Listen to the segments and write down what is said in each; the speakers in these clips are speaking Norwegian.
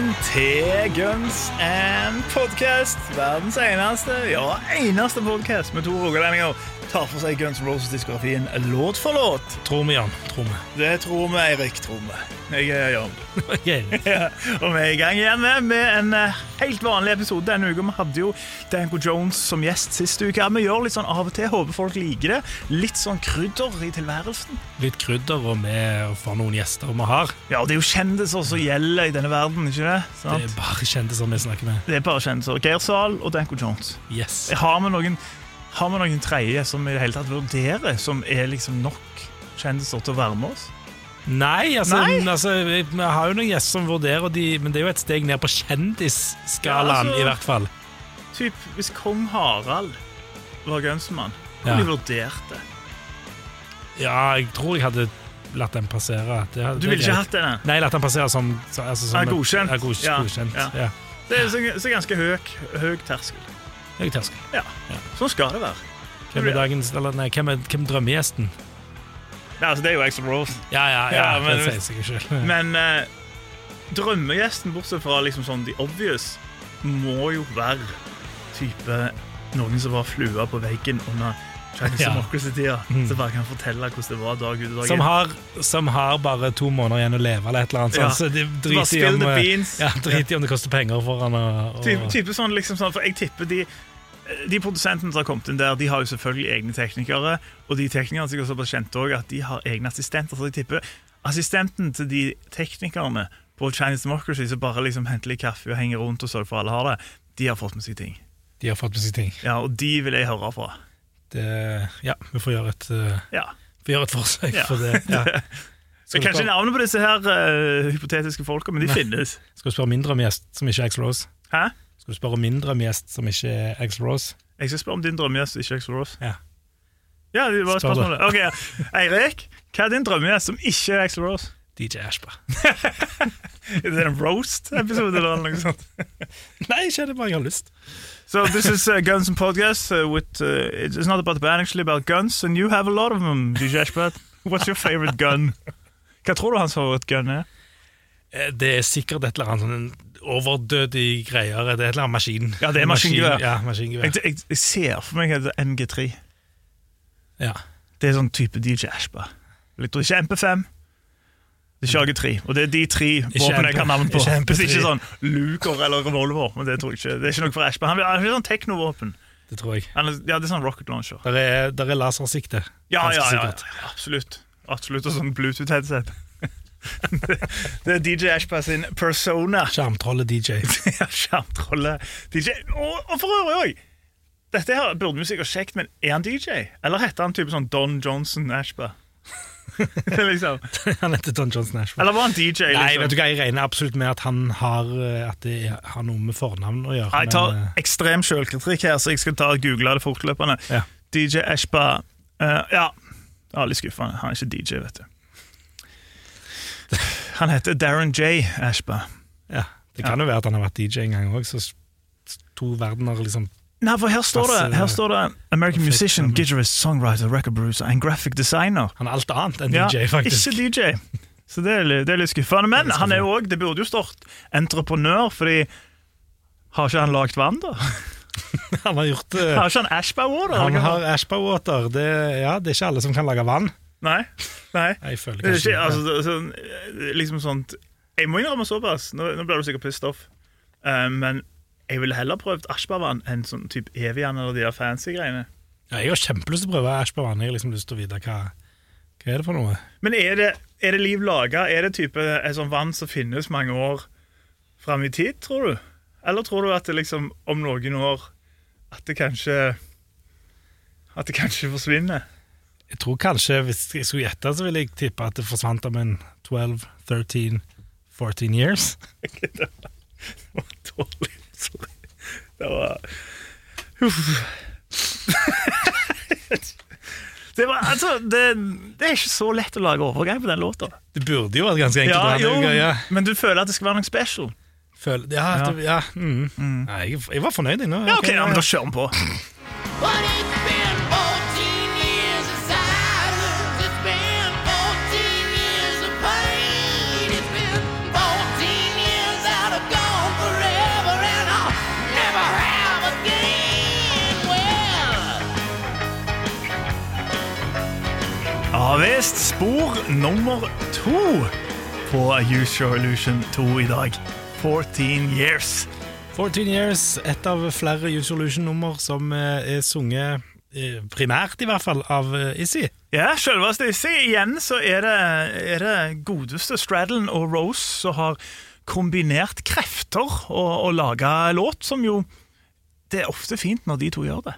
Velkommen til Guns and Podcast. Verdens eneste, ja, eneste podcast med to rogalendinger tar for seg Guns N' Roses-diskografien låt for låt. Tror vi, Jan. Tror vi. Det tror vi, Eirik. tror vi. Jeg er Jan. Okay. Ja, og vi er i gang igjen med, med en eh, helt vanlig episode denne uka. Vi hadde jo Danko Jones som gjest sist uke. Vi gjør litt sånn av og til. Håper folk liker det. Litt sånn krydder i tilværelsen. Litt krydder og med for noen gjester vi har. Ja, og det er jo kjendiser som gjelder i denne verden, ikke det? Det er bare kjendiser vi snakker med. Det er bare kjendiser. Geir Zahl og Danko Jones. Yes. Har vi noen, har vi noen tredje som i det hele tatt vurderer, som er liksom nok kjendiser til å være med oss? Nei, altså, Nei? altså vi har jo noen gjester som vurderer de, men det er jo et steg ned på kjendisskalaen, Ja, altså- i hvert fall. Typ, Hvis kong Harald var Gunsmann, Ja. hvor de vurderte Ja, jeg tror jeg hadde latt den passere. Det, Du ville ikke hatt den? Nei, latt den passere som, altså, som er godkjent. Er god, Ja, godkjent. ja. Ja. Det er så, så ganske høy, høy terskel. Høy terskel. Ja. Sånn skal det være. Hvem er dagens Eller nei, hvem er, hvem er drømmegjesten? Nei, altså, det er jo Axel Rose. Ja, ja, ja, Ja, men- det sier seg selv. Men uh, drømmegjesten, bortsett fra liksom sånn the obvious, må jo være type noen som var flua på veggen under Chinese Ja. Democracy-tida. Mm. Som bare kan fortelle hvordan det var dag ut og dag Som har, som har bare to måneder igjen å leve, eller et eller annet. Ja. Så de driter i om, eh, ja, driter i om det koster penger for han. Og, og, Type, type sånn, liksom sånn, for jeg tipper de de produsentene som har kommet inn der, de har jo selvfølgelig egne teknikere. Og de teknikerne er sikkert såpass kjente også at de har egne assistenter. Så jeg tipper assistenten til de teknikerne på Chinese Democracy som bare liksom henter litt kaffe og henger rundt og sørger for alle har det, de har fått med seg ting. De har fått med seg ting. Ja, Og de vil jeg høre fra. Det, ja, vi får gjøre et, uh, Ja. får gjøre et forsøk Ja. for det. Ja. Så Skal, kanskje navnet på disse her uh, hypotetiske folka, men de Nei. finnes. skal du spørre mindre om gjest som ikke er X-Rose? Hæ? Skal du spørre om min drømmegjest som ikke er Axl Rose? Jeg skal spørre om din drømmegjest, ikke Axl Rose. Ja. Ja, det var spørsmålet. Ok, ja. Eirik, hva er din drømmegjest som ikke er Axl Rose? DJ Ashba. Er det en roast-episode eller noe sånt? Nei, ikke det bare jeg har lyst. So this is uh, Guns and Podcast uh, with, uh, it's not about the band, actually about guns, and you have a lot of them, DJ Ashbad. What's your favorite gun? Hva tror du hans favorittgun er? Eh, Det er sikkert et eller annet sånn overdødig greier. Det er et eller annet maskin. Ja, det er maskingevær. Maskin- Ja, maskingevær. Jeg, jeg, jeg ser for meg at det er MG3. Ja. Det er sånn type DJ Ashba. Jeg tror ikke MP5. Det er ikke AG3. Og det er de tre våpnene jeg kan navn på. ikke MP3. Hvis ikke sånn Luker eller revolver. Men det tror jeg ikke. Det er ikke noe for Ashba. Han vil- ha sånn teknovåpen. Det tror jeg. Han er- Ja, det er sånn rocket launcher. Der er, der er lasersikte. Ja, ja, ja, ja, absolutt. Absolutt, og sånn Bluetooth-headset. Det er DJ Ashba sin persona. Skjermtrollet DJ. Ja, Skjermtrolle. DJ. Og, og for øvrig òg! Dette her burde vi sikkert sjekket, men er han DJ? Eller heter han type sånn Don Johnson Ashba? liksom. Han heter Don Johnson Ashford. Eller var han DJ? Nei, Liksom? vet du hva, jeg regner absolutt med at han har, eh, at det har noe med fornavn å gjøre. Jeg tar men, eh, ekstrem sjølkritikk her, så jeg skal ta og google det fortløpende. Ja. DJ Ashba uh, Ja, jeg er litt skuffende. Han er ikke DJ, vet du. Han heter Darren J. Ashba. ja, det kan jo være at han har vært DJ en gang òg, så to verdener liksom Nei, for her står det, her står det American musician, gitarist, guitarist, songwriter, record producer and graphic designer. Han er alt annet enn DJ, faktisk. Ikke DJ. Så det er, litt- det er litt skuffende. Men han er jo også, det burde jo stått entreprenør, fordi har ikke han lagd vann, da? Han har gjort det. Har ikke han Ashba Water? Han har Ashba-water. Det, ja, det er ikke alle som kan lage vann. Nei. Nei. Jeg føler er kanskje ikke, altså, eh, liksom sånt Jeg må innrømme såpass. Nå, nå blir du sikkert pissed off. Uh, men jeg ville heller prøvd Ashba-vann enn sånn type Evian eller de der fancy greiene. ja, Jeg har kjempelyst til å prøve Ashba-vann. Jeg har liksom lyst til å vite hva, hva er det for noe. Men er det, er det liv laga? Er det type et sånt vann som finnes mange år fram i tid, tror du? Eller tror du at det liksom om noen år At det kanskje At det kanskje forsvinner? Jeg tror kanskje, Hvis jeg skulle gjette, så ville jeg tippe at det forsvant om en 12, 13, 14 years. det var dårlig. Sorry. Det var Uff. var, altså, det, det er ikke så lett å lage overgang på den låta. Det burde jo vært ganske enkelt. Ja, jo, gang, ja. men du føler at det skal være noe special. Føl, ja, Ja. det- ja. Mm. Nei, jeg, jeg var fornøyd, nå. Ja, ok, okay ja, men Da kjører vi på. Visst. Spor nummer to på Use Your Illusion 2 i dag. 14 years. 14 Years, et av flere Use Illusion-nummer som eh, er sunget, eh, primært i hvert fall, av Issy. Izzy. Ja, selveste Issy. Igjen så er det, er det godeste Straddlen og Rose som har kombinert krefter og, og laga låt, som jo Det er ofte fint når de to gjør det.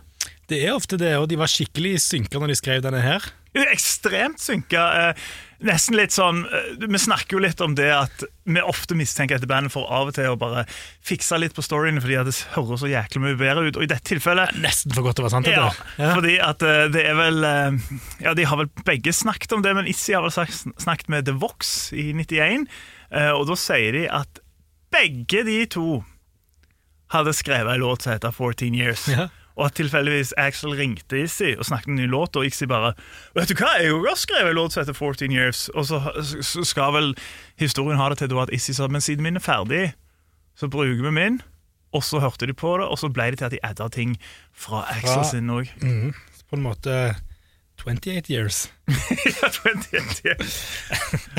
Det er ofte det, og de var skikkelig synka når de skrev denne her. Er Ekstremt synka. Eh, nesten litt sånn eh, Vi snakker jo litt om det at vi ofte mistenker etter bandet for av og til å bare fikse litt på storyene fordi at det høres så jæklig mye bedre ut. Og i dette tilfellet Nesten for godt til å være sant. Ja. Ja. fordi at eh, det er vel Ja, de har vel begge snakket om det, men Issi har vel snakket med The Vox i 91, eh, og da sier de at begge de to hadde skrevet en låt som heter 14 Years. Ja. Og at tilfeldigvis Axel ringte Issy og snakket en ny låt, og Issy bare Vet du hva, jeg har skrevet en låt som heter 14 Years. Og så, skal vel historien ha det til at Issy sa men siden min er ferdig, så bruker vi min. Og så hørte de på det, og så ble det til at de adda ting fra Axel sin òg. Mm, På en måte 28 years.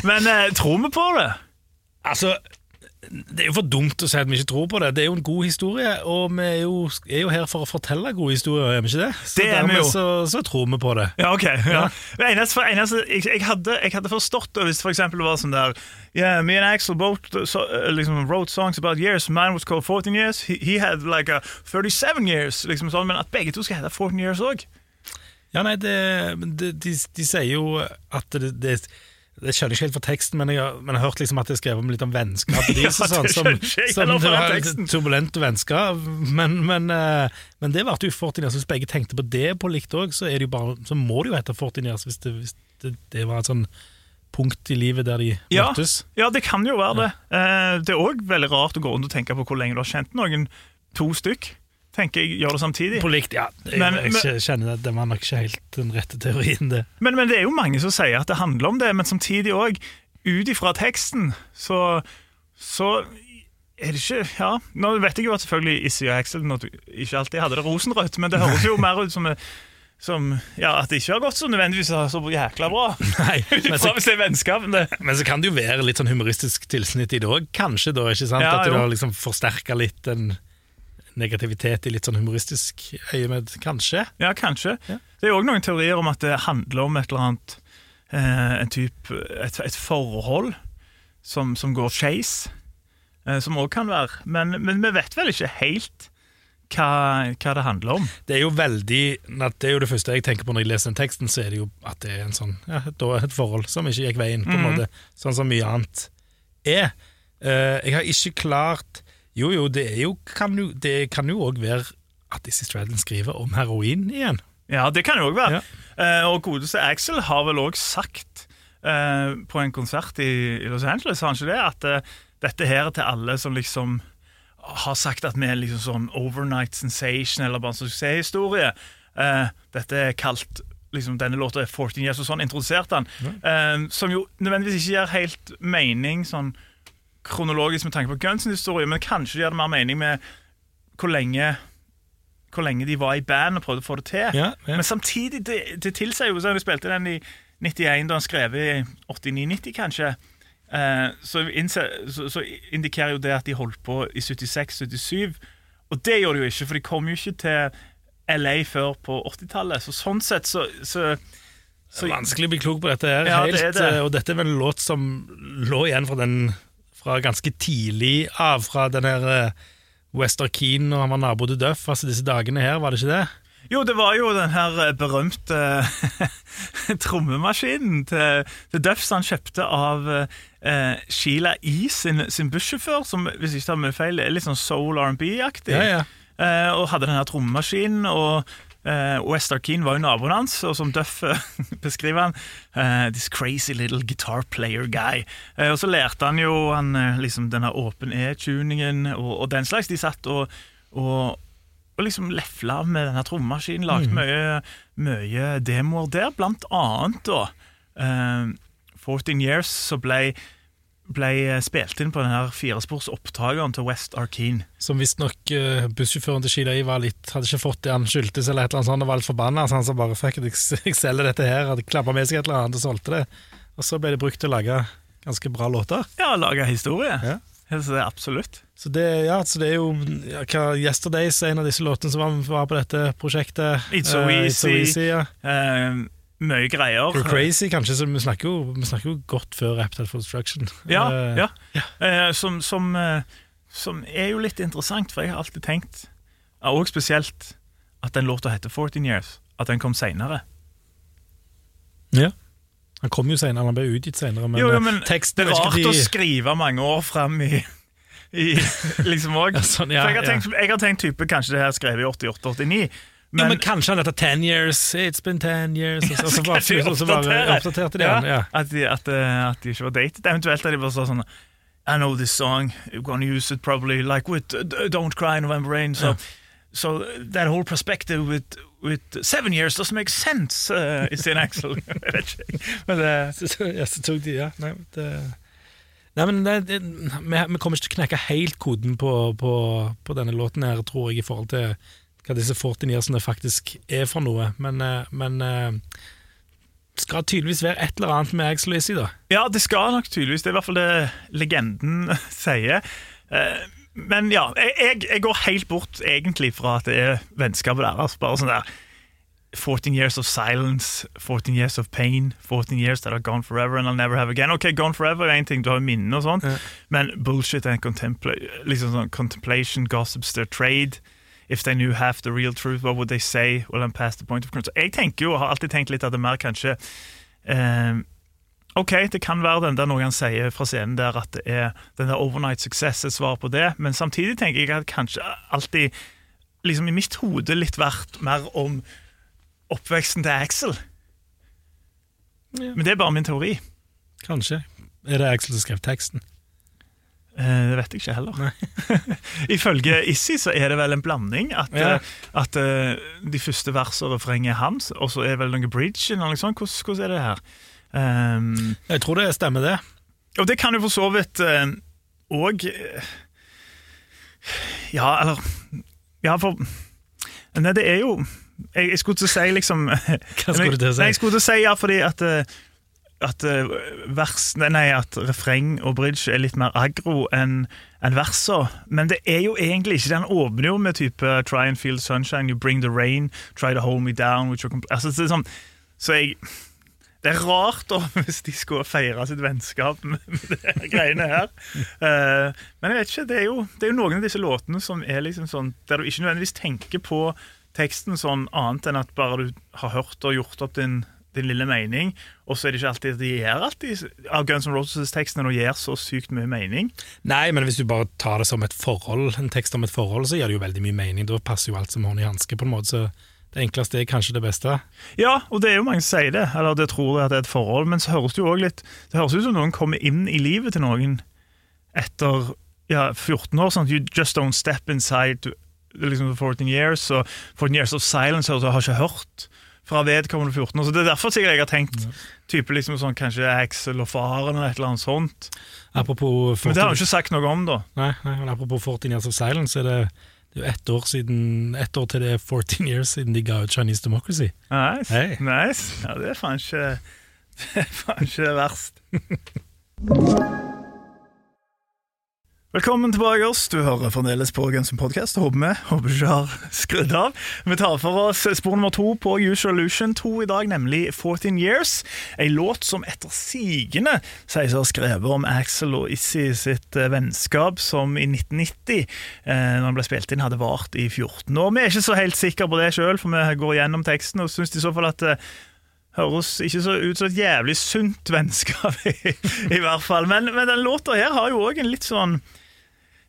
Men eh, tror vi på det? Altså, det er jo for dumt å si at vi ikke tror på det. Det er jo en god historie, og vi er jo, er jo her for å fortelle gode historier, er vi ikke det? Så Det er dermed jo. Så, så tror vi på det. Ja, ok. Ja. Ja. eneste, eneste, jeg, jeg, hadde, jeg hadde forstått det hvis for eksempel var sånn der Yeah, me and Axel both so, uh, liksom, wrote songs about years. Mine was called 14 years. He, he had like a 37 years. Liksom sånn, men at begge to skal hete 14 years òg. Ja, nei, det, det, de, de, de sier jo at det, det det skjønner ikke helt for teksten, men jeg har, men jeg har hørt liksom at det er skrevet om litt om vennskap. Ja, det sånn, det som, skjønner ikke som det fra var teksten. turbulent vennskap. Men, men, eh, men det ble jo 14 years. Hvis begge tenkte på det på likt òg, så, så må det jo hete 14 years hvis det, hvis det, det var et sånn punkt i livet der de Ja. møttes. Ja, det kan jo være det. Eh, det er òg veldig rart å gå rundt og tenke på hvor lenge du har kjent noen. To stykk. Tenker jeg gjør det samtidig. På likt, ja. Jeg, Men- jeg, jeg kjenner at det var nok ikke helt den rette teorien, det. Men, men det er jo mange som sier at det handler om det, men samtidig òg, ut ifra teksten, så, så er det ikke Ja, nå vet jeg jo at selvfølgelig Issy og Hexel ikke alltid hadde det rosenrødt, men det høres jo mer ut som, som ja, at det ikke har gått så nødvendigvis så jækla bra. Nei, men så, hvis det er. Men så kan det jo være litt sånn humoristisk tilsnitt i det òg, kanskje, da. ikke sant? Ja, at du har liksom forsterka litt en negativitet i litt sånn humoristisk øyemed, kanskje. ja, kanskje. Ja. Det er òg noen teorier om at det handler om et eller annet eh, en type, et, et forhold som, som går skeis. Eh, som òg kan være. Men, men vi vet vel ikke helt hva, hva det handler om. Det er jo veldig Det er jo det første jeg tenker på når jeg leser den teksten, så er det jo at det er en sånn, ja, et forhold som ikke gikk veien, på en måte. Sånn som mye annet er. Eh, jeg har ikke klart Jo, jo, det jo kan jo, det kan jo òg være at Dizzie Stradlin skriver om heroin igjen. Ja, det kan jo òg være. Ja. Uh, og godeste Axel har vel òg sagt uh, på en konsert i, i Los Angeles, har han ikke det, at uh, dette her er til alle som liksom har sagt at vi er liksom sånn overnight sensation eller bare en suksesshistorie. Uh, dette er kalt liksom, Denne låta er 14 years, og sånn introduserte han. Eh, som jo nødvendigvis ikke gir helt mening sånn kronologisk med tanke på Guns' historie, men kanskje det gir det mer mening med hvor lenge hvor lenge de var i band og prøvde å få det til. Ja, ja. Men samtidig, det, det tilsier jo sånn, De spilte den i 91, da han skrev i 89-90, kanskje. Eh, så, så, så indikerer jo det at de holdt på i 76-77. Og det gjorde de jo ikke, for de kom jo ikke til LA før på 80-tallet. Så sånn sett så, så, Så vanskelig å bli klok på dette her. Ja, helt, det det. eh, Og dette er vel en låt som lå igjen fra den Fra ganske tidlig av, fra den her eh, Wester Keane og han var nabo til Duff. Altså disse dagene her, var det ikke det? Jo, det var jo den her eh, berømte trommemaskinen til, til Duff som han kjøpte av eh, Sheila E. sin, sin bussjåfør, som hvis jeg ikke tar meg feil, er litt sånn soul R&B-aktig. Ja, ja. Eh, og hadde den her trommemaskinen, og Eh, West Arkeen var jo naboen hans, og som Duff eh, beskriver han uh, This crazy little guitar player guy. Uh, og så lærte han jo han, liksom denne åpen E-tuningen og, og den slags. De satt og, og, og liksom lefla med denne trommemaskinen, lagde mye, mye demoer der, blant annet da eh, 14 Years, så ble ble spilt inn på den her firesporsopptakeren til West Arkeen. Som visstnok uh, bussjåføren til Sheila var litt Hadde ikke fått det han skyldtes, eller et eller annet sånt, og var litt forbanna. Så han sa bare fuck it, jeg, selger dette her. Hadde klappa med seg et eller annet og solgte det. Og så ble det brukt til å lage ganske bra låter. Ja, lage historie. Ja. Så det er absolutt. Så det, ja, så det er jo ja, hva, Yesterdays, en av disse låtene som var, på dette prosjektet. It's so uh, easy. easy ja. Eh, mye greier. You're Crazy, kanskje, så vi snakker jo, vi snakker jo godt før Appetite for Destruction. Ja, Eh, ja. Eh, som, som, eh, som er jo litt interessant, for jeg har alltid tenkt, ja, og spesielt, at den låta heter 14 Years. At den kom seinere. ja. Han kom jo senere, han ble utgitt senere, men, Jo, jo, men teksten det er rart de... å skrive mange år fram i, i liksom òg. Ja, sånn, ja, jeg, ja. jeg har tenkt type kanskje det her skrevet i 88-89. Ja, men kanskje han heter 10 years, it's been 10 years Og så, bare, og så bare oppdaterte de han. Ja. At, de, at, eh, at de ikke var datet. Eventuelt at de bare sa sånn I know this song, you're gonna use it probably like with uh, Don't Cry November Rain. So, so that whole perspective with, with seven years doesn't make sense. Uh, in Axel. Jeg vet ikke. Men det, Så, så, ja, så tok de, ja. Nei, det, nei men det, det, vi, vi kommer ikke til å knekke helt koden på, på, på denne låten her, tror jeg, i forhold til hva disse 14 yearsene faktisk er for noe. Men, eh, men eh, det skal tydeligvis være et eller annet med og Izzy, da. ja, det skal nok tydeligvis. Det er i hvert fall det legenden sier. Eh, Men ja, jeg, jeg, går helt bort egentlig fra at det er vennskapet deres. Bare sånn der 14 years of silence, 14 years of pain, 14 years that are gone forever and I'll never have again. Ok, gone forever er en ting, du har minner og sånn, Ja. men bullshit and contempla liksom sånn contemplation, gossips, their trade. If they knew half the real truth, what would they say? Well, I'm past the point of control. Jeg tenker jo, og har alltid tenkt litt at det er mer kanskje eh, Ok, det kan være den der noe han sier fra scenen der at det er den der overnight success er svar på det, men samtidig tenker jeg at kanskje alltid liksom i mitt hode litt vært mer om oppveksten til Axel. Ja. Men det er bare min teori. Kanskje. Er det Axel som skrev teksten? Eh, det vet jeg ikke heller. Ifølge Issi så er det vel en blanding. At, Ja. eh, at eh, de første versene og refrenget er hans, og så er det vel noe bridge eller noe sånt. Hvordan, hvordan er det her? Um, Jeg tror det stemmer, det. Og det kan jo for så vidt òg Ja, eller Ja, for Nei, det er jo Jeg, jeg skulle til å si liksom Hva skulle du til å si? Nei, jeg skulle til å si ja, fordi at eh, at eh, vers, nei, at refreng og bridge er litt mer aggro enn en versa. Men det er jo egentlig ikke. Den åpner jo med type Try and feel sunshine, you bring the rain, try to hold me down. Altså, det sånn, så jeg det er rart da, hvis de skulle feire sitt vennskap med, med de greiene her. Uh, men jeg vet ikke, det er, jo, det er jo noen av disse låtene som er liksom sånn der du ikke nødvendigvis tenker på teksten sånn annet enn at bare du har hørt og gjort opp din, din lille mening, og så er det ikke alltid de gjør alltid av Guns N' Roses-tekstene gir så sykt mye mening. Nei, men hvis du bare tar det som et forhold, en tekst om et forhold, så gir det jo veldig mye mening. Da passer jo alt som hånd i hanske, på en måte. Så det enkleste er kanskje det beste. Ja, og det er jo mange som sier det, eller det tror jeg at det er et forhold, men så høres det jo også litt Det høres ut som noen kommer inn i livet til noen etter ja, 14 år. sånn at You just don't step inside liksom 14 years, og 14 years of silence, du har ikke hørt fra vedkommende 14 år. Så Det er derfor sikkert jeg har tenkt type liksom sånn, kanskje Axel og faren eller et eller annet sånt. Apropos 14, Men det har hun ikke sagt noe om, da. nei, nei, men apropos 14 Years of Silence, er det, det er jo ett år, siden, ett år til det er 14 years siden de ga ut Chinese Democracy. Nice. hey. nice. Ja, det er faen ikke Det er faen ikke verst. Velkommen tilbake oss. Du hører fremdeles på Guns N' Podcast. Håper vi håper du ikke har skrudd av. Vi tar for oss spor nummer to på Usual Illusion 2 i dag, nemlig 14 Years. En låt som etter sigende sies å ha skrevet om Axel og Issy sitt eh, vennskap, som i 1990, eh, når den ble spilt inn, hadde vart i 14 år. Vi er ikke så helt sikre på det sjøl, for vi går gjennom teksten og syns i så fall at eh, Høres ikke så ut som et jævlig sunt vennskap, i, i hvert fall. Men, men den låta her har jo òg en litt sånn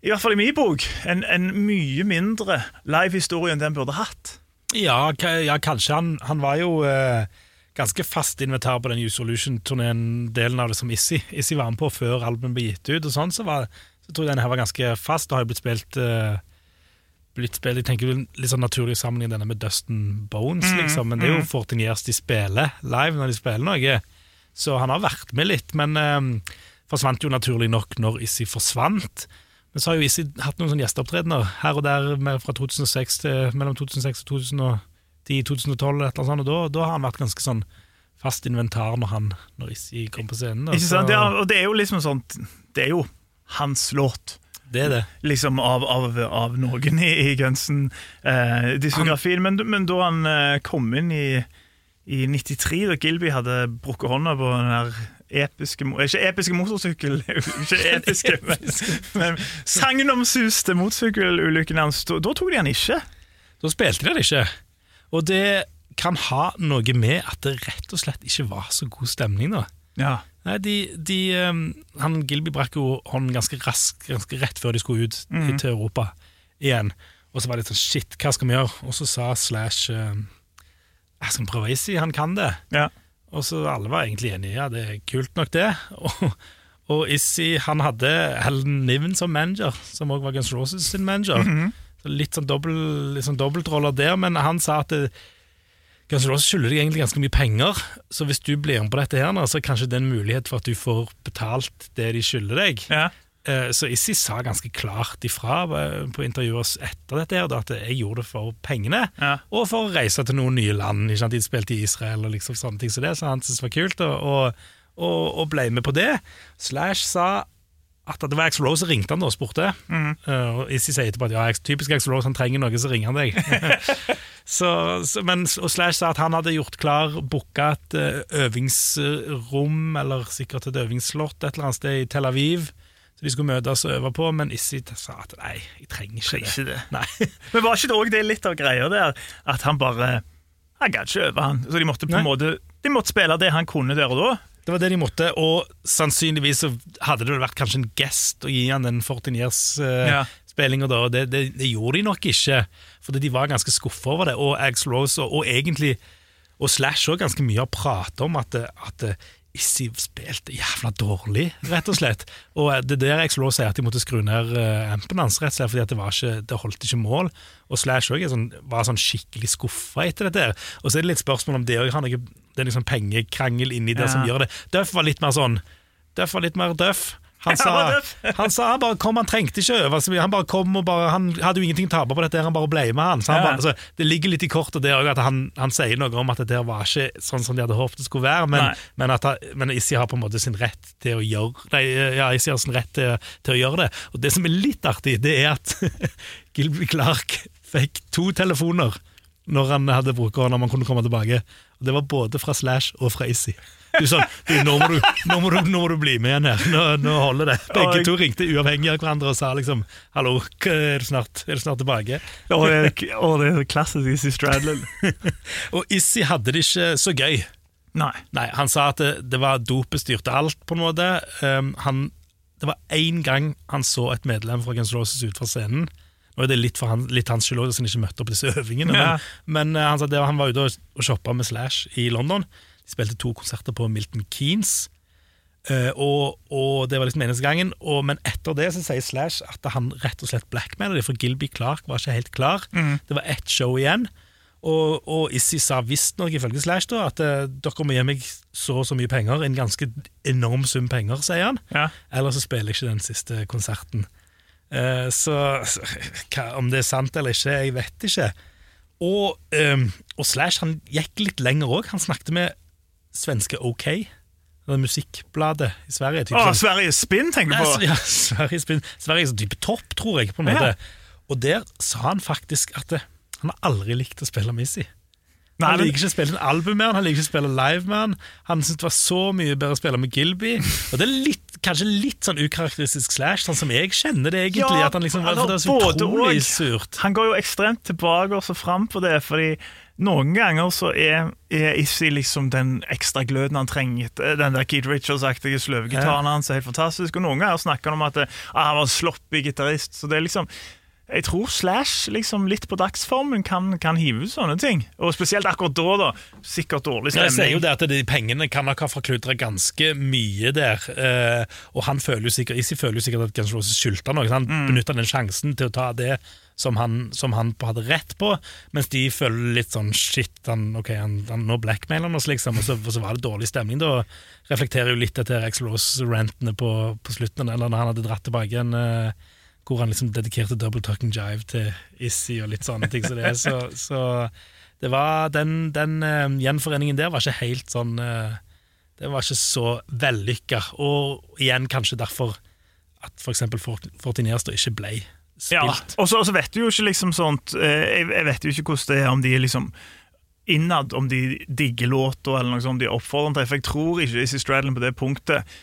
i hvert fall i min bok, en, en mye mindre live-historie enn den burde hatt. Ja, ja kanskje. Han, han var jo eh, ganske fast invitar på den New Solution-turneen, delen av det som Issy, Issi var med på før albumet ble gitt ut. og sånn, så, var, så tror jeg denne her var ganske fast. Det har jo blitt spilt eh, blitt spilt, jeg tenker litt sånn naturlig sammenligning denne med Dustin Bones, liksom, men det er jo 14 Years de spiller live når de spiller noe. Så han har vært med litt, men eh, forsvant jo naturlig nok når Issy forsvant. Men så har jo Isi hatt noen sånne gjesteopptredener her og der med, fra 2006 til, mellom 2006 og 2010-2012, eller sånt, og da, da har han vært ganske sånn fast inventar når han Når Issy kom på scenen. Ikke sant? Det er, og det er jo liksom sånt Det er jo hans låt. det er det. Liksom av, av, av noen i, i Gunsen-diskografien. men, men da han eh, kom inn i, i 93, da Gilby hadde brukket hånda på den der episke Ikke episke motorsykkel, ikke episke, men, men sagnomsuste motorsykkelulykken hans. Da, tok de han ikke. Da spilte de det ikke. Og det kan ha noe med at det rett og slett ikke var så god stemning da. Ja. Nei, de, de, um, han Gilby brakk jo hånden ganske raskt, ganske rett før de skulle ut Mhm. til Europa igjen. Og så var det sånn, shit, hva skal vi gjøre? Og så sa Slash um, jeg skal prøve å si han kan det. Ja. Og så alle var egentlig enige, ja, det er kult nok det. Og, og Issy, han hadde Helen Niven som manager, som også var Guns Roses sin manager. Så litt sånn dobbel, litt sånn dobbeltroller der, men han sa at det, Guns Roses skylder deg egentlig ganske mye penger, så hvis du blir med på dette her nå, så er kanskje det en mulighet for at du får betalt det de skylder deg. Ja. Eh, Så Issi sa ganske klart ifra eh, på intervjuer etter dette her, at jeg gjorde det for pengene, Ja. og for å reise til noen nye land. Ikke sant? De spilte i Israel og liksom sånne ting som det, så han syntes det var kult, og, og, og, ble med på det. Slash sa at det var Axl Rose som ringte han da og spurte. Eh, og Issi sier etterpå at ja, typisk Axl Rose, han trenger noe, så ringer han deg. så, så, men, og Slash sa at han hadde gjort klar, booka et øvingsrom, eller sikkert et øvingsslott et eller annet sted i Tel Aviv. Så de skulle møtes og øve på, men Issy sa at nei, jeg trenger ikke det. Ikke det. Men var ikke det også det litt av greia der? At han bare Han gadd ikke øve, han. Så de måtte på Nei. en måte De måtte spille det han kunne der og da. Det var det de måtte, og sannsynligvis så hadde det vært kanskje en gest å gi han den 14 Ja. years-spillinga, da, og det, det, det gjorde de nok ikke. For de var ganske skuffa over det, og Ax Rose og, og egentlig og Slash òg ganske mye har pratet om at, at Issy spilte jævla dårlig, rett og slett. Og det der der Ax Rose si at de måtte skru ned eh, ampen hans, rett og slett fordi at det, var ikke, det holdt ikke mål. Og Slash òg sånn, var sånn skikkelig skuffa etter dette. her. Og så er det litt spørsmål om det òg har noe det er liksom pengekrangel inni der Ja. som gjør det. Duff var litt mer sånn Duff var litt mer Duff. Han sa, han sa han bare kom, han trengte ikke øve så mye. Han bare kom og bare, han hadde jo ingenting å tape på dette, han bare ble med han. Så han bare, altså, det ligger litt i kortet det òg, at han, han sier noe om at dette der var ikke sånn som de hadde håpet det skulle være, men, men, han, men Issy har på en måte sin rett til å gjøre nei, ja, Issy har sin rett til, til å gjøre det. Og det som er litt artig, det er at Gilby Clark fikk to telefoner når han hadde brukt hånda, om han kunne komme tilbake. Og Det var både fra Slash og fra Issy. Du sånn, du, nå, må du, nå, må du, nå må du bli med igjen her. Nå, nå holder det. Begge to ringte uavhengig av hverandre og sa liksom Hallo, er du snart, er du snart tilbake? Å, det, og det er klassisk Izzy Stradlin. Og Issy hadde det ikke så gøy. Nei. Nei, Han sa at det, det var dopet styrte alt, på en måte. Um, han, det var én gang han så et medlem fra Guns Roses ut fra scenen. Nå er det litt, han, litt hans skyld også, at han ikke møtte opp disse øvingene, Ja. men, men eh, han sa det, han var ute og, og shoppa med Slash i London. De spilte to konserter på Milton Keanes. eh, og, og det var liksom eneste gangen og, Men etter det så sier Slash at han rett og slett blackmailer dem, for Gilby Clark var ikke helt klar. Det var ett show igjen. Og, og Issy sa visstnok ifølge Slash da, at eh, dere må gi meg så og så mye penger, en ganske enorm sum penger, sier han. Ja. Eller så spiller jeg ikke den siste konserten. Uh, så så hva, om det er sant eller ikke, jeg vet ikke. Og, um, og Slash han gikk litt lenger òg. Han snakket med svenske OK, det musikkbladet i Sverige. Typ Å, sånn- Sverige Spinn, tenker du på? ja, Sverige, spin- Sverige er sånn type topp, tror jeg. på en måte. Ja. Og der sa han faktisk at det, han har aldri likt å spille med Issy. Nei, Han liker ikke å spille en album med han, han liker ikke å spille live med han. Han syntes det var så mye bedre å spille med Gilby. Og det er litt, kanskje litt sånn ukarakteristisk Slash, sånn som jeg kjenner det egentlig. Ja, at han liksom, altså, det er så utrolig og. surt. Han går jo ekstremt tilbake og så fram på det, fordi noen ganger så er, er Issy liksom den ekstra gløden han trenger. Den der Keith Richards-aktige sløvegitaren hans er helt fantastisk. Og noen ganger snakker han om at eh, ah, han var en sloppy gitarist. Så det er liksom jeg tror Slash liksom litt på dagsformen kan, kan hive ut sånne ting. Og spesielt akkurat da, da. Sikkert dårlig stemning. Jeg ser jo det at de pengene kan nok ha forkludra ganske mye der. Eh, og han føler jo sikkert, Izzy føler jo sikkert at Guns Roses skyldte noe. Så han Mm. benytta den sjansen til å ta det som han, som han hadde rett på, mens de føler litt sånn shit, han, ok, han, han nå blackmailer han oss, liksom. Og så, og så var det dårlig stemning. Da reflekterer jo litt etter Rex Rose-rantene på, på slutten, eller når han hadde dratt tilbake en eh, hvor han liksom dedikerte double talking jive til Izzy og litt sånne ting. Så det, så, så det var den, den uh, gjenforeningen der var ikke helt sånn uh, Den var ikke så vellykka, og igjen kanskje derfor at f.eks. Fortiniers da ikke ble spilt. Ja, og så vet du jo ikke liksom sånt eh, Jeg, jeg vet jo ikke hvordan det er om de liksom innad, om de digger låta eller noe sånt, om de er oppfordrende til. For jeg tror ikke Izzy Stradlin på det punktet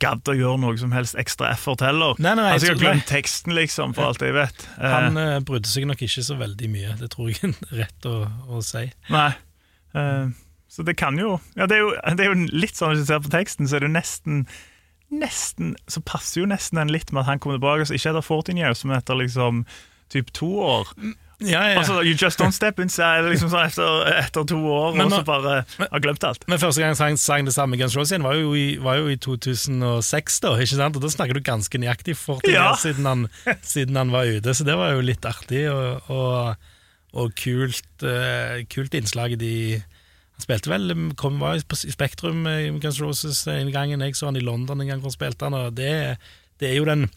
gadd å gjøre noe som helst ekstra effort heller. Nei, nei, Han har jeg sikkert glemt teksten, liksom, for alt jeg vet. Han uh, brydde seg nok ikke så veldig mye, det tror jeg er rett å, å si. Nei. Uh, så det kan jo Ja, det er jo, det er jo litt sånn hvis du ser på teksten, så er det jo nesten Nesten Så passer jo nesten den litt med at han kommer tilbake, så ikke etter 14 years, men etter liksom typ to år. Ja, ja. Altså, You just don't step inside liksom sånn etter, etter to år, Men og så bare bare har glemt alt. Men første gang sang, sang det samme Guns Roses igjen, var jo, i, var jo i 2006, da, ikke sant? Og da snakker du ganske nøyaktig 40 Ja. år siden han, siden han var ute, så det var jo litt artig og, og, og kult, uh, kult innslag. De, han spilte vel, kom, var i Spektrum eh, i Guns Roses en gang, jeg så han i London en gang hvor han spilte han, og det, det er jo den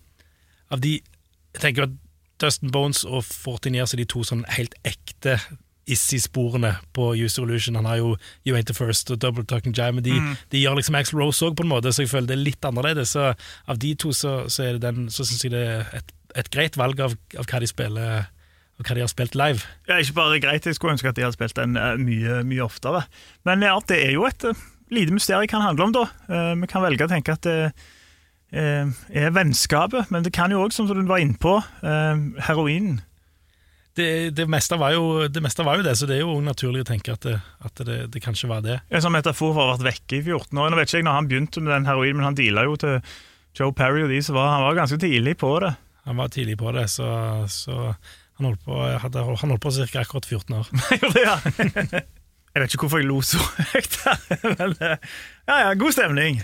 Av de Jeg tenker at Dustin Bones og 14 Years er de to sånn helt ekte Issy-sporene på User Illusion. Han har jo You Ain't The First og Double Talking Jam. men de, de gjør liksom Axl Rose òg, på en måte, så jeg føler det er litt annerledes. Så av de to så, så, det den, så syns jeg det er et, et greit valg av, av hva de spiller og hva de har spilt live. Ja, ikke bare greit, jeg skulle ønske at de hadde spilt den eh, mye, mye oftere. Men ja, det er jo et eh, lite mysterium kan handle om, da. Eh, vi kan velge å tenke at det eh, er vennskapet, men det kan jo òg, som du var innpå, uh, heroinen. Det, det, meste var jo, det meste var jo det, så det er jo naturlig å tenke at det, at det, det kanskje var det. En sånn metafor for å ha vært vekke i 14 år. Nå vet ikke jeg når han begynte med den heroinen, men han deala jo til Joe Perry og de så var Han var ganske tidlig på det. Han var tidlig på det, så, så han holdt på, hadde, han holdt på ca. akkurat 14 år. Gjorde det, ja. Jeg vet ikke hvorfor jeg lo så høyt her, men eh, ja, ja, god stemning.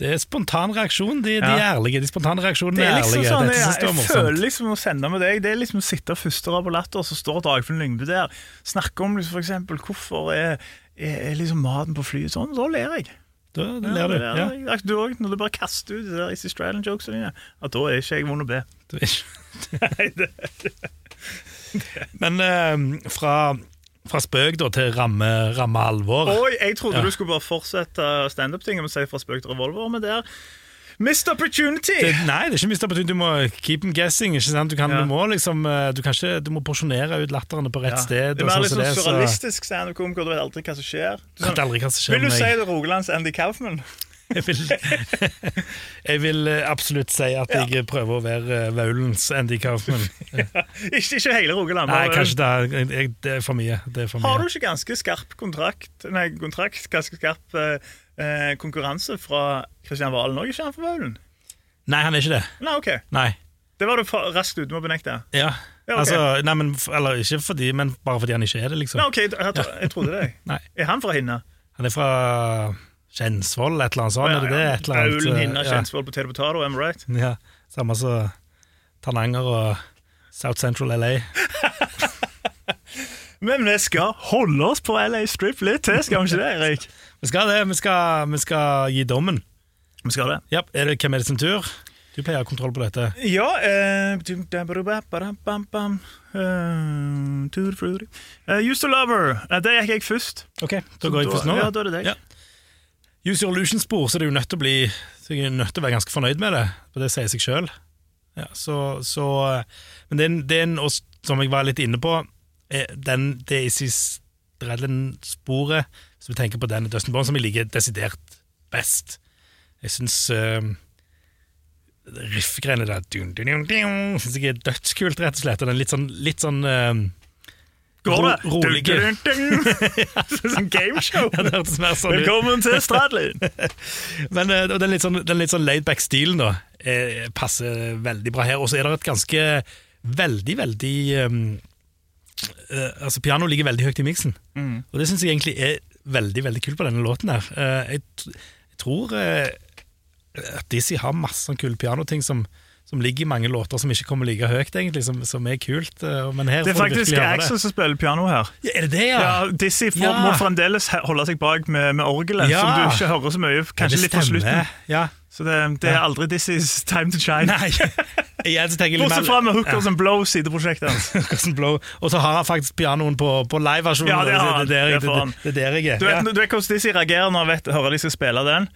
Det er spontan reaksjon. De, de Ja. er ærlige. De spontane reaksjonene Det er, er liksom ærlige. sånn, jeg, jeg jeg føler liksom å sende med deg Det er liksom å sitte første rad på latter, så står Dagfinn Lyngbø der. Snakke om liksom, eksempel hvorfor er, er, er liksom maten på flyet sånn. Da ler jeg. Da da ler du. Ja, Ja. er- Du òg, når du bare kaster ut de der Issy Stradlin-jokesene dine. At da er ikke jeg vond å be. Er Nei, det, Men eh, fra, fra spøk da til ramme, ramme alvor. Oi, jeg trodde Ja. du skulle bare fortsette standup-tinget med å si fra spøk til revolver, men det er missed opportunity! Det, nei, det er ikke missed opportunity. Du må keep them guessing. Ikke sant? Du, kan, Ja. du må liksom eh, Du, kan ikke, du må porsjonere ut latterne på rett Ja. sted. Det er mer så- surrealistisk standup-komiker, du vet aldri hva som skjer. Du, vet aldri hva som skjer vil du si det Rogalands Andy Kaufman? Jeg vil, jeg vil eh, absolutt si at jeg prøver å være eh, Vaulens Andy Kaufman. ikke, ikke hele Rogaland. Nei, kanskje det er, jeg, det er for mye. Det er for mye. Har du ikke ganske skarp kontrakt Nei, kontrakt, ganske skarp eh, eh, konkurranse fra Kristian Valen òg, ikke han for Vaulen? Nei, han er ikke det. Nei, OK. Nei. Det var du raskt ute med å benekte. Ja. Ja, okay. Altså, nei, men, eller ikke fordi, men bare fordi han ikke er det, liksom. Nei, ok, jeg, jeg trodde det. Nei. Er han fra Hinna? Han er fra Kjensvoll, et eller annet sånt. er det det? Vaulen, Hinna, ja. Kjensvoll, Potato am right? Ja, Samme som Tananger og South Central LA. Men vi skal holde oss på LA Strip litt til, skal vi ikke det, Erik? Vi skal det, vi skal, vi skal gi dommen. Vi skal det. Ja, er det Hvem er det sin tur? Du pleier å ha kontroll på dette. Ja frutti. Eh, Used to Lover. Uh, der gikk jeg først. Ok, Da går jeg først nå. Ja, da er det deg. Ja. Use your illusion-spor, så det er jo nødt til å bli nødt til å være ganske fornøyd med det, for det sier seg sjøl. Ja, så Men den, den, og som jeg var litt inne på, er den, det i Stradlen-sporet Hvis vi tenker på den Dustin Bond, som jeg liker desidert best. Jeg syns uh, riffgreiene der dun, dun, dun, dun, synes jeg er dødskult, rett og slett. Og den litt sånn, litt sånn eh, Går det? ro- rolige Dun, dun, dun. Sånn gameshow. Ja, sånn ut. Velkommen til Stradlin. Men eh, den litt sånn, den litt sånn laid-back stilen da, eh, passer veldig bra her. Og så er det et ganske veldig, veldig um, uh, Altså, piano ligger veldig høyt i miksen, Mm. og det syns jeg egentlig er veldig, veldig kult på denne låten her. Uh, jeg, jeg tror uh, at Dizzie har masse sånn kule pianoting som, som ligger i mange låter som ikke kommer like høyt, egentlig, som, som er kult. eh, Men her Det er får faktisk. Axel som spiller piano her. Ja, er det det, ja? Ja, Dizzie Ja. må fremdeles holde seg bak med, med orgelet, Ja. som du ikke hører så mye. Kanskje litt på slutten. Ja. Så det, det er Ja. aldri Dizzies time to shine. Nei, jeg Bortsett fra med Hookers and Blow, sideprosjektet hans. Blow. Og så har han faktisk pianoen på, på live-versjonen. Ja, det har han. Det er der, Det det, det, er der jeg er. Du vet, Ja. du vet hvordan Dizzie reagerer når han hører de skal spille den?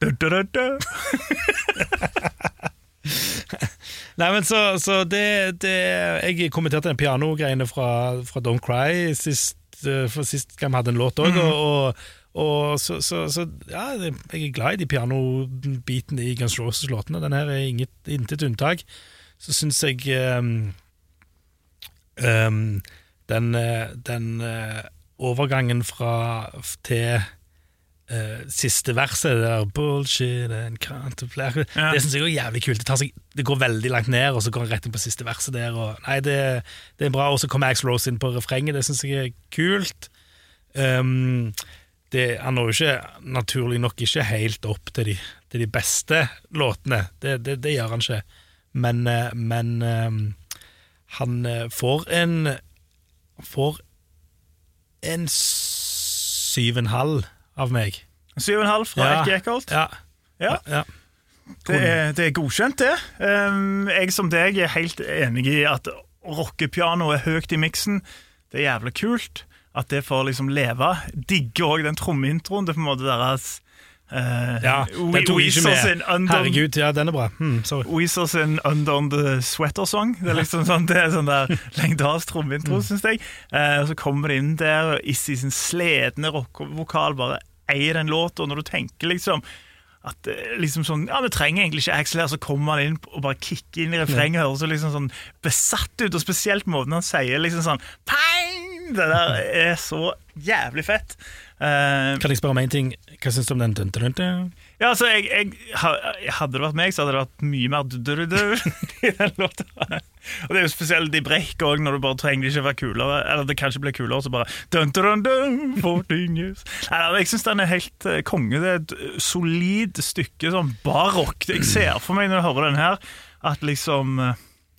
Du, du, du. Nei, men så, så det, det Jeg kommenterte den pianogreiene fra, fra Don't Cry sist, eh, for sist gang vi hadde en låt òg, og, og, og så, så, så ja, jeg er glad i de pianobitene i Guns Roses-låtene. Den her er inget, intet unntak. Så syns jeg um, um, den, eh, den uh, overgangen fra til eh, siste verset, det der bullshit and contemplate Ja. Det syns jeg er jævlig kult. Det, seg, det går veldig langt ned, og så går han rett inn på siste verset der. Og, nei, det, det er bra. Og så kommer Axl Rose inn på refrenget, det syns jeg er kult. Um, det, han når jo ikke, naturlig nok ikke helt opp til de, til de beste låtene. Det, det, det gjør han ikke. Men, eh, men um, han eh, får en Får en syv og en halv av meg. Syv og en halv fra Ja. Eckholt. Ja. Ja. ja. Det er, det er godkjent, det. Um, jeg som deg er helt enig i at rockepiano er høyt i miksen. Det er jævlig kult at det får liksom leve. Digger òg den trommeintroen. Det er på en måte deres uh, Ja, den tok ikke med. Under, Herregud, ja, den er bra. Hmm, sorry. Weezer sin Under the Sweater-song. Det er liksom sånn, det er sånn der lengdals trommeintro, Mm. syns jeg. Uh, så kommer det inn der, og Issi sin sledne rockevokal bare eier den låta, og når du tenker liksom at eh, liksom sånn, ja, Vi trenger egentlig ikke Axel her, så kommer han inn og bare kicker inn i refrenget. Høres så liksom sånn besatt ut, og spesielt måten han sier liksom sånn Pang! Det der er så jævlig fett. Eh, Kan jeg spørre om én ting? Hva syns du om den? Dun, dun, dun? ja, altså, jeg, jeg, Hadde det vært meg, så hadde det vært mye mer du-du-du i den låta. Og det er jo spesielt i brekk òg, når du bare trenger ikke ikke være kulere. Eller det kanskje blir kulere, så bare dun, dun, dun, 14. Nei, Jeg syns den er helt eh, konge. Det er et eh, solid stykke sånn barokk. Jeg ser for meg når jeg hører den her, at liksom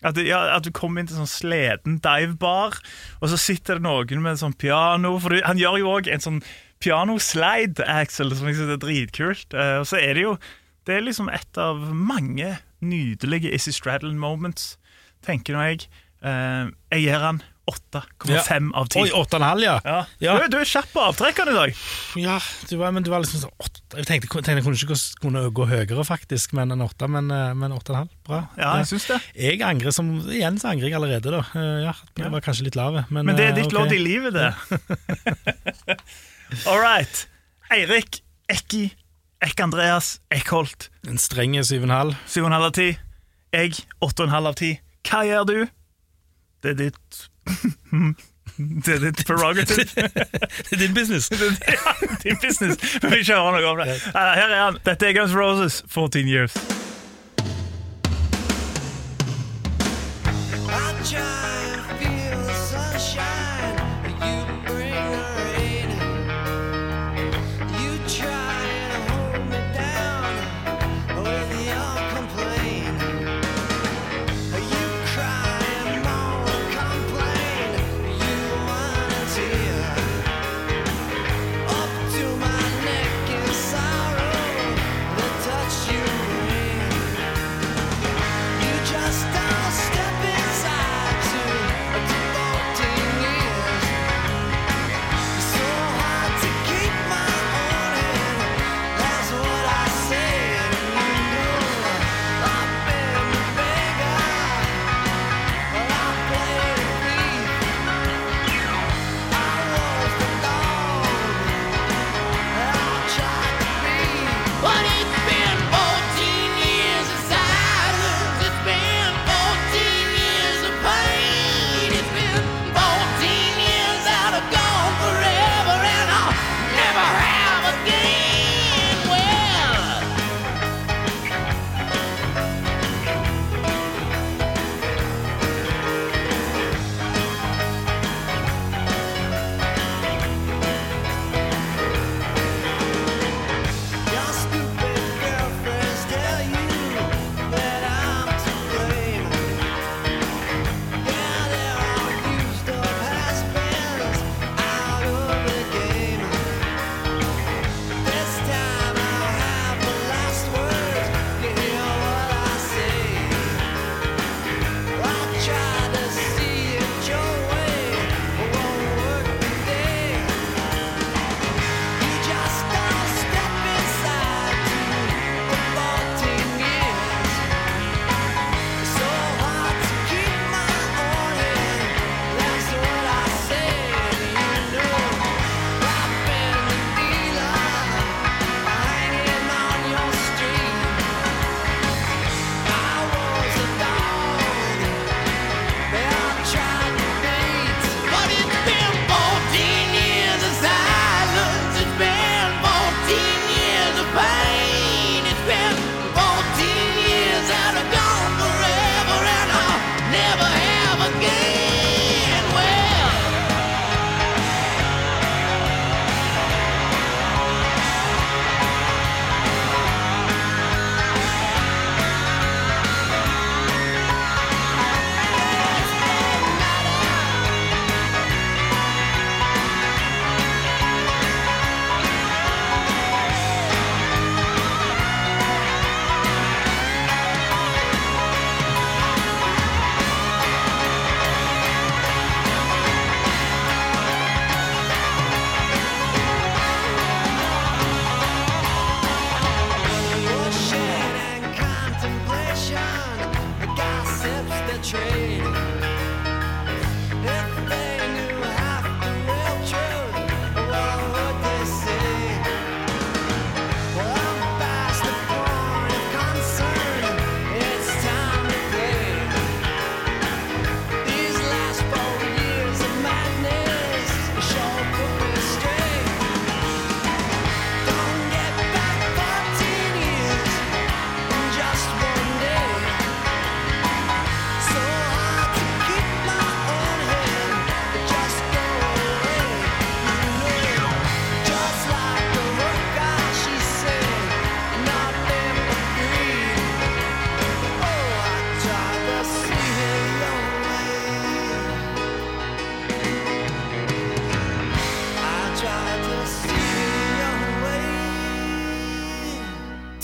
at, det- ja, at du kommer inn til sånn sleden divebar, og så sitter det noen med en sånn piano. For han gjør jo òg en sånn pianoslide, Axel, som jeg synes er dritkult. Eh, og så er det jo Det er liksom et av mange nydelige Issy Straddle moments, tenker nå jeg. Eh, jeg gir han 8,5 av 10. Oi, åtte og en halv, ja. Ja. Ja. Du, du er kjapp på avtrekkene i dag. Ja, du var, men du var liksom sånn 8. Jeg tenkte, tenkte jeg kunne ikke gå, kunne gå høyere, faktisk, men en åtte, men, eh, men åtte og en halv. Bra. Ja, jeg syns det. Jeg angrer som Igjen så angrer jeg allerede, da. Ja, jeg var kanskje litt lave, men Men det er ditt okay. lodd i livet, det. All right. Eirik Ekki Ekk-Andreas Eckholt. En streng syv og en halv. 7,5 av 10. Jeg 8,5 av 10. Hva gjør du? Det er ditt Det er ditt prerogative. Det er din business. ja, din business. Vi kjører noe om det. Nei, Her er han. Dette er Guns Roses, 14 years. I